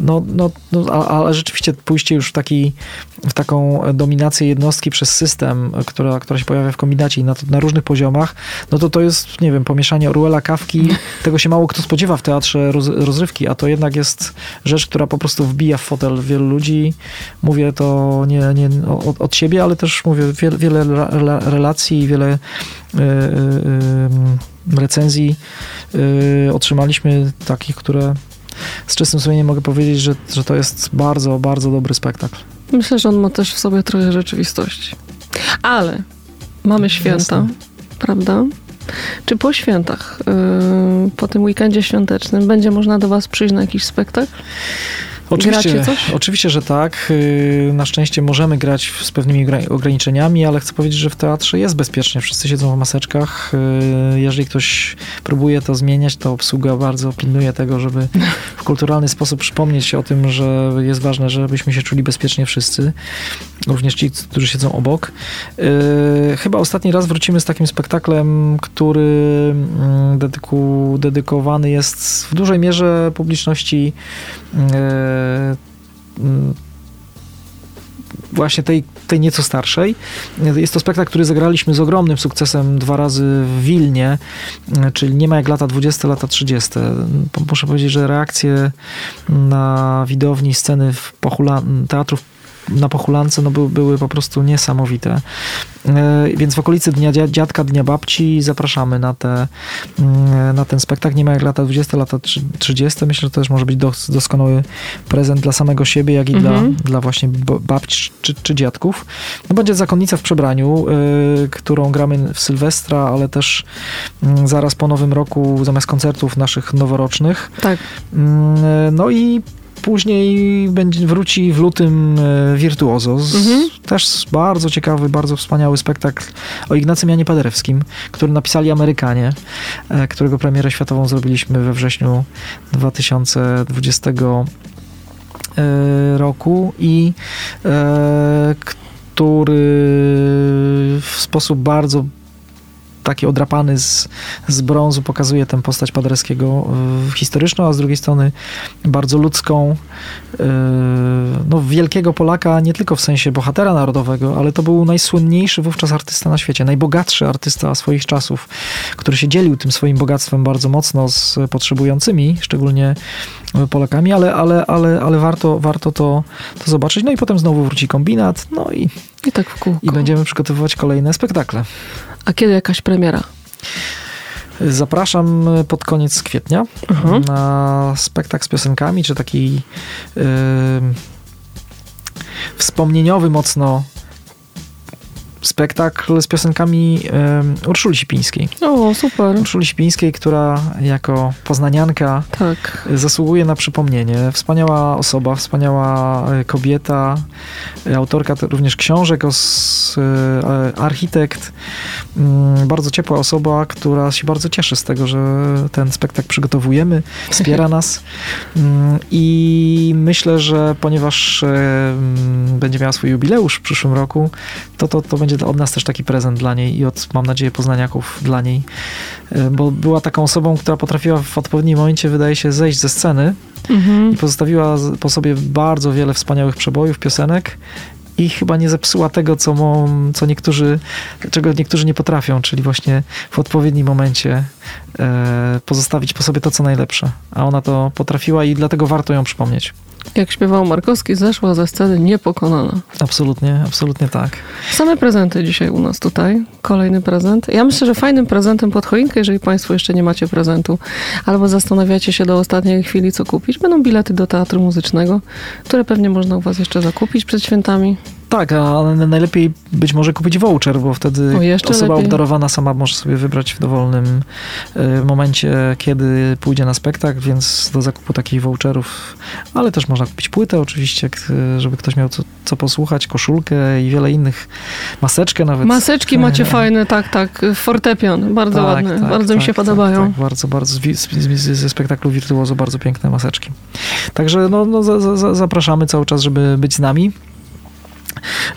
No, no, no ale rzeczywiście pójście już w, taki, w taką dominację jednostki przez system, która, która się pojawia w kombinacie na, na różnych poziomach, no to to jest, nie wiem, pomieszanie Orwella, Kawki. Tego się mało kto spodziewa w teatrze roz, rozrywki, a to jednak jest rzecz, która po prostu wbija w fotel wielu ludzi. Mówię to nie, nie od, od siebie, ale też mówię wiele, wiele relacji wiele recenzji e, otrzymaliśmy takich, które z czystym sumieniem mogę powiedzieć, że, że to jest bardzo, bardzo dobry spektakl. Myślę, że on ma też w sobie trochę rzeczywistości. Ale mamy święta, Jasne. prawda? Czy po świętach, po tym weekendzie świątecznym, będzie można do Was przyjść na jakiś spektakl? Oczywiście, oczywiście, że tak. Y, na szczęście możemy grać z pewnymi ograniczeniami, ale chcę powiedzieć, że w teatrze jest bezpiecznie. Wszyscy siedzą w maseczkach. Y, jeżeli ktoś próbuje to zmieniać, to obsługa bardzo pilnuje tego, żeby w kulturalny sposób przypomnieć o tym, że jest ważne, żebyśmy się czuli bezpiecznie wszyscy, również ci, którzy siedzą obok. Y, chyba ostatni raz wrócimy z takim spektaklem, który mm, dedyku, dedykowany jest w dużej mierze publiczności właśnie tej, tej nieco starszej. Jest to spektakl, który zagraliśmy z ogromnym sukcesem dwa razy w Wilnie, czyli nie ma jak lata 20, lata 30. Muszę powiedzieć, że reakcje na widowni sceny w Pochula, teatrów na Pochulance no, były, były po prostu niesamowite. E, więc w okolicy Dnia Dziadka, Dnia Babci zapraszamy na, te, mm, na ten spektakl. Nie ma jak lata 20, lata 30. Myślę, że to też może być doskonały prezent dla samego siebie, jak i mhm. dla, dla właśnie babci czy, czy dziadków. No, będzie Zakonnica w przebraniu, y, którą gramy w Sylwestra, ale też y, zaraz po Nowym Roku zamiast koncertów naszych noworocznych. Tak. Y, no i Później będzie, wróci w lutym e, Wirtuozo. Mhm. Też bardzo ciekawy, bardzo wspaniały spektakl o Ignacym Janie Paderewskim, który napisali Amerykanie, e, którego premierę światową zrobiliśmy we wrześniu 2020 e, roku i który w sposób bardzo taki odrapany z, z brązu pokazuje tę postać Paderewskiego historyczną, a z drugiej strony bardzo ludzką, e, no wielkiego Polaka, nie tylko w sensie bohatera narodowego, ale to był najsłynniejszy wówczas artysta na świecie, najbogatszy artysta swoich czasów, który się dzielił tym swoim bogactwem bardzo mocno z potrzebującymi, szczególnie Polakami, ale, ale, ale, ale warto, warto to, to zobaczyć. No i potem znowu wróci kombinat, no i, I tak w kółko. I będziemy przygotowywać kolejne spektakle. A kiedy jakaś premiera? Zapraszam pod koniec kwietnia uh-huh. na spektakl z piosenkami, czy taki yy, wspomnieniowy mocno spektakl z piosenkami um, Urszuli Sipińskiej. O, super. Urszuli Sipińskiej, która jako poznanianka tak. zasługuje na przypomnienie. Wspaniała osoba, wspaniała e, kobieta, e, autorka również książek, os, e, architekt, mm, bardzo ciepła osoba, która się bardzo cieszy z tego, że ten spektakl przygotowujemy, wspiera [LAUGHS] nas mm, i myślę, że ponieważ będzie miała swój jubileusz w przyszłym roku, to to, to będzie będzie od nas też taki prezent dla niej i od, mam nadzieję, poznaniaków dla niej, e, bo była taką osobą, która potrafiła w odpowiednim momencie, wydaje się, zejść ze sceny mhm. i pozostawiła po sobie bardzo wiele wspaniałych przebojów, piosenek i chyba nie zepsuła tego, co, co niektórzy, czego niektórzy nie potrafią, czyli właśnie w odpowiednim momencie e, pozostawić po sobie to, co najlepsze. A ona to potrafiła i dlatego warto ją przypomnieć. Jak śpiewał Markowski, zeszła ze sceny niepokonana. Absolutnie, absolutnie tak. Same prezenty dzisiaj u nas tutaj. Kolejny prezent. Ja myślę, że fajnym prezentem pod choinkę, jeżeli Państwo jeszcze nie macie prezentu, albo zastanawiacie się do ostatniej chwili, co kupić, będą bilety do teatru muzycznego, które pewnie można u Was jeszcze zakupić przed świętami. Tak, ale najlepiej być może kupić voucher, bo wtedy osoba lepiej. obdarowana sama może sobie wybrać w dowolnym y, momencie, kiedy pójdzie na spektakl, więc do zakupu takich voucherów, ale też można kupić płytę oczywiście, żeby ktoś miał co, co posłuchać, koszulkę i wiele innych, maseczkę nawet. Maseczki macie [LAUGHS] fajne, tak, tak, fortepian, bardzo tak, ładne, tak, bardzo tak, mi się tak, podobają. Tak, bardzo, bardzo, ze spektaklu Wirtuozo bardzo piękne maseczki. Także no, no za, za, zapraszamy cały czas, żeby być z nami.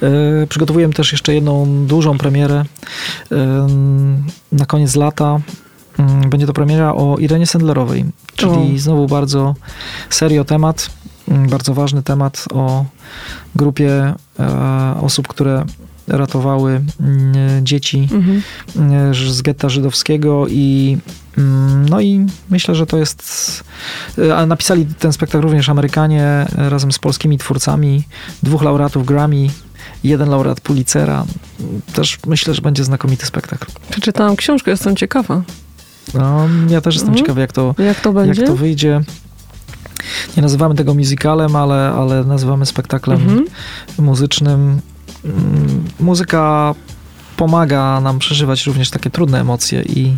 E, przygotowujemy też jeszcze jedną dużą premierę e, na koniec lata. Mm, będzie to premiera o Irenie Sendlerowej, czyli o. znowu bardzo serio temat, mm, bardzo ważny temat o grupie e, osób, które ratowały mm, dzieci mhm. z getta żydowskiego i no i myślę, że to jest. A napisali ten spektakl również Amerykanie razem z polskimi twórcami, dwóch laureatów Grammy, jeden laureat Pulitzera. Też myślę, że będzie znakomity spektakl. Przeczytałam książkę, jestem ciekawa. No, ja też jestem mhm. ciekawy, jak to, jak to, będzie? Jak to wyjdzie. Nie nazywamy tego musicalem, ale, ale nazywamy spektaklem mhm. muzycznym. Mm, muzyka pomaga nam przeżywać również takie trudne emocje i,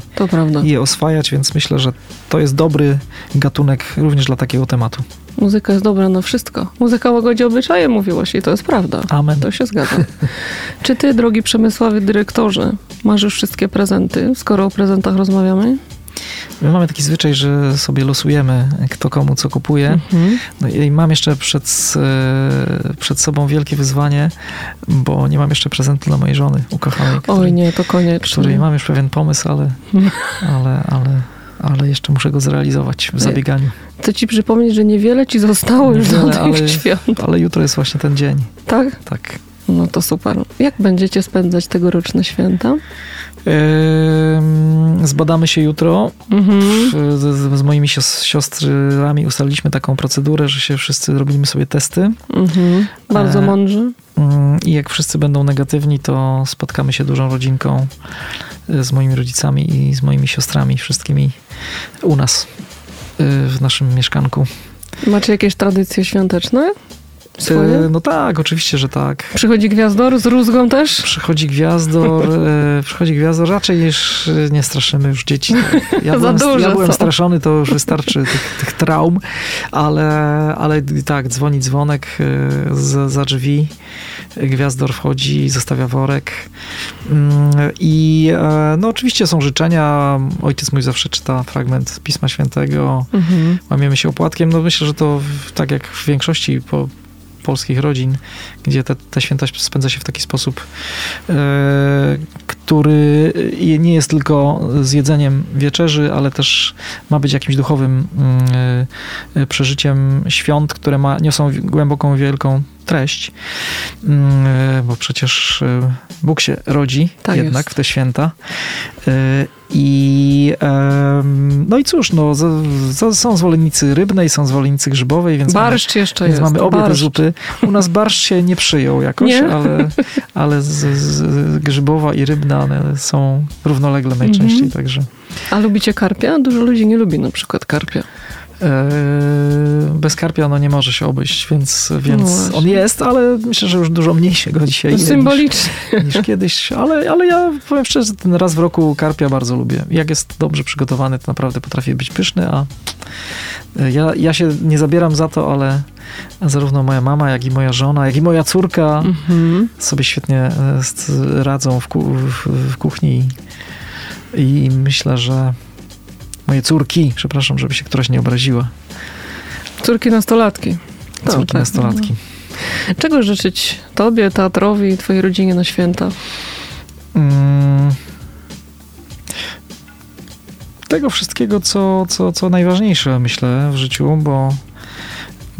i je oswajać, więc myślę, że to jest dobry gatunek również dla takiego tematu. Muzyka jest dobra na wszystko. Muzyka łagodzi obyczaje, mówiłaś i to jest prawda. Amen. To się zgadza. [LAUGHS] Czy ty, drogi Przemysławie dyrektorze, masz już wszystkie prezenty, skoro o prezentach rozmawiamy? My mamy taki zwyczaj, że sobie losujemy, kto komu co kupuje. Mhm. No i mam jeszcze przed, e, przed sobą wielkie wyzwanie, bo nie mam jeszcze prezentu dla mojej żony ukochanej. Której, Oj nie, to koniecznie. Której mam już pewien pomysł, ale, [LAUGHS] ale, ale, ale jeszcze muszę go zrealizować w zabieganiu. Chcę ci przypomnieć, że niewiele ci zostało już do tych ale, świąt. Ale jutro jest właśnie ten dzień. Tak? Tak. No to super. Jak będziecie spędzać tegoroczne święta? Zbadamy się jutro. Mhm. Z, z, moimi siostrami ustaliliśmy taką procedurę, że się wszyscy robimy sobie testy. Mhm. Bardzo e, mądrze. Mm, I jak wszyscy będą negatywni, to spotkamy się dużą rodzinką e, z moimi rodzicami i z moimi siostrami, wszystkimi u nas e, w naszym mieszkanku. Macie jakieś tradycje świąteczne? Swoje? No tak, oczywiście, że tak. Przychodzi gwiazdor z rózgą też? Przychodzi gwiazdor, [LAUGHS] e, przychodzi gwiazdor, raczej niż e, nie straszymy już dzieci. Ja [LAUGHS] byłem, dużo, ja byłem straszony, to już wystarczy tych, tych traum, ale, ale tak, dzwoni dzwonek e, za, za drzwi, gwiazdor wchodzi, zostawia worek mm, i no oczywiście są życzenia. Ojciec mój zawsze czyta fragment Pisma Świętego, mhm. łamiemy się opłatkiem. No myślę, że to tak jak w większości po polskich rodzin, gdzie te, te święta spędza się w taki sposób, e, który nie jest tylko zjedzeniem wieczerzy, ale też ma być jakimś duchowym mm, e, przeżyciem świąt, które ma, niosą głęboką, wielką treść, mm, e, bo przecież Bóg się rodzi tak jednak jest. w te święta. I no i cóż, no, są zwolennicy rybnej, są zwolennicy grzybowej, więc barszcz mamy, jeszcze więc jest. mamy obie barszcz. te zupy. U nas barszcz się nie przyjął jakoś, nie? ale, ale z, z, grzybowa i rybna one są równolegle najczęściej, mhm. także. A lubicie karpia? Dużo ludzi nie lubi na przykład karpia. Yy, bez karpia no nie może się obejść, więc, więc no on jest, ale myślę, że już dużo mniej się go dzisiaj je Symbolicznie. Niż, niż, kiedyś, ale, ale ja powiem szczerze, ten raz w roku karpia bardzo lubię. Jak jest dobrze przygotowany, to naprawdę potrafi być pyszny, a ja, ja się nie zabieram za to, ale zarówno moja mama, jak i moja żona, jak i moja córka mhm. sobie świetnie e, radzą w, ku, w, w kuchni i myślę, że moje córki, przepraszam, żeby się któraś nie obraziła. Córki nastolatki. Córki tak, nastolatki. No. Czego życzyć tobie, teatrowi i twojej rodzinie na święta? Hmm. Tego wszystkiego, co, co, co najważniejsze, myślę, w życiu, bo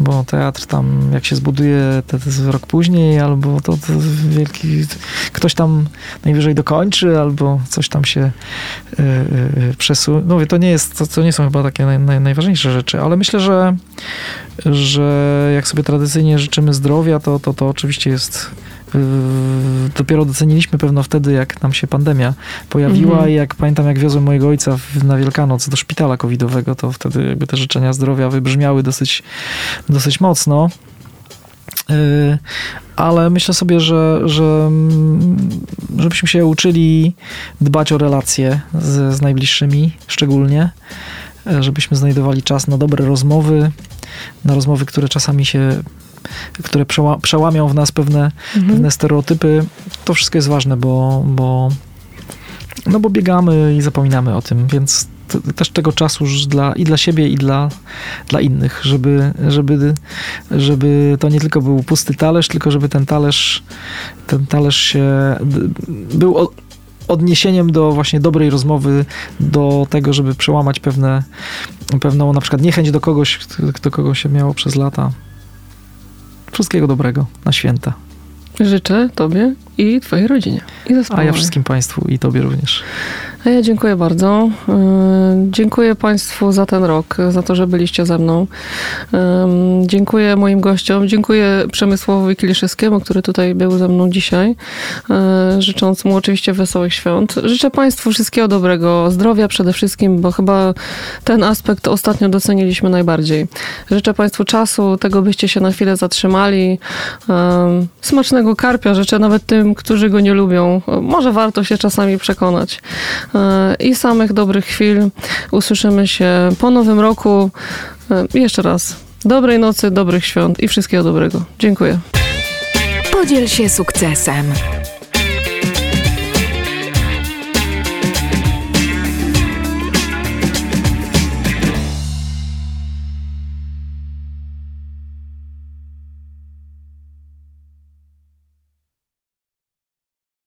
bo teatr tam, jak się zbuduje to, to jest rok później, albo to, to wielki, ktoś tam najwyżej dokończy, albo coś tam się y, y, przesunie. No to nie jest, to, to nie są chyba takie naj, naj, najważniejsze rzeczy, ale myślę, że, że jak sobie tradycyjnie życzymy zdrowia, to, to, to oczywiście jest Yy, dopiero doceniliśmy pewno wtedy, jak nam się pandemia pojawiła mhm. i jak pamiętam, jak wiozłem mojego ojca na Wielkanoc do szpitala covidowego, to wtedy jakby te życzenia zdrowia wybrzmiały dosyć, dosyć mocno. Yy, ale myślę sobie, że, że mm, żebyśmy się uczyli dbać o relacje z, z najbliższymi szczególnie, żebyśmy znajdowali czas na dobre rozmowy, na rozmowy, które czasami się które przeła, przełamią w nas pewne, mhm. pewne stereotypy. To wszystko jest ważne, bo, bo, no bo biegamy i zapominamy o tym, więc też tego czasu dla, i dla siebie, i dla, dla innych, żeby, żeby, żeby to nie tylko był pusty talerz, tylko żeby ten talerz, ten talerz się był odniesieniem do właśnie dobrej rozmowy, do tego, żeby przełamać pewne, pewną na przykład niechęć do kogoś, do kogo się miało przez lata. Wszystkiego dobrego na święta. Życzę Tobie i Twojej rodzinie. I A ja wszystkim Państwu i Tobie również. A ja dziękuję bardzo. E, dziękuję Państwu za ten rok, za to, że byliście ze mną. Dziękuję moim gościom, dziękuję Przemysłowowi Kiliszewskiemu, który tutaj był ze mną dzisiaj, e, życząc mu oczywiście wesołych świąt. Życzę Państwu wszystkiego dobrego, zdrowia przede wszystkim, bo chyba ten aspekt ostatnio doceniliśmy najbardziej. Życzę Państwu czasu, tego byście się na chwilę zatrzymali. Smacznego karpia życzę nawet tym, którzy go nie lubią. Może warto się czasami przekonać. E, I samych dobrych chwil. Usłyszymy się po nowym roku. E, jeszcze raz. Dobrej nocy, dobrych świąt i wszystkiego dobrego. Dziękuję. Podziel się sukcesem.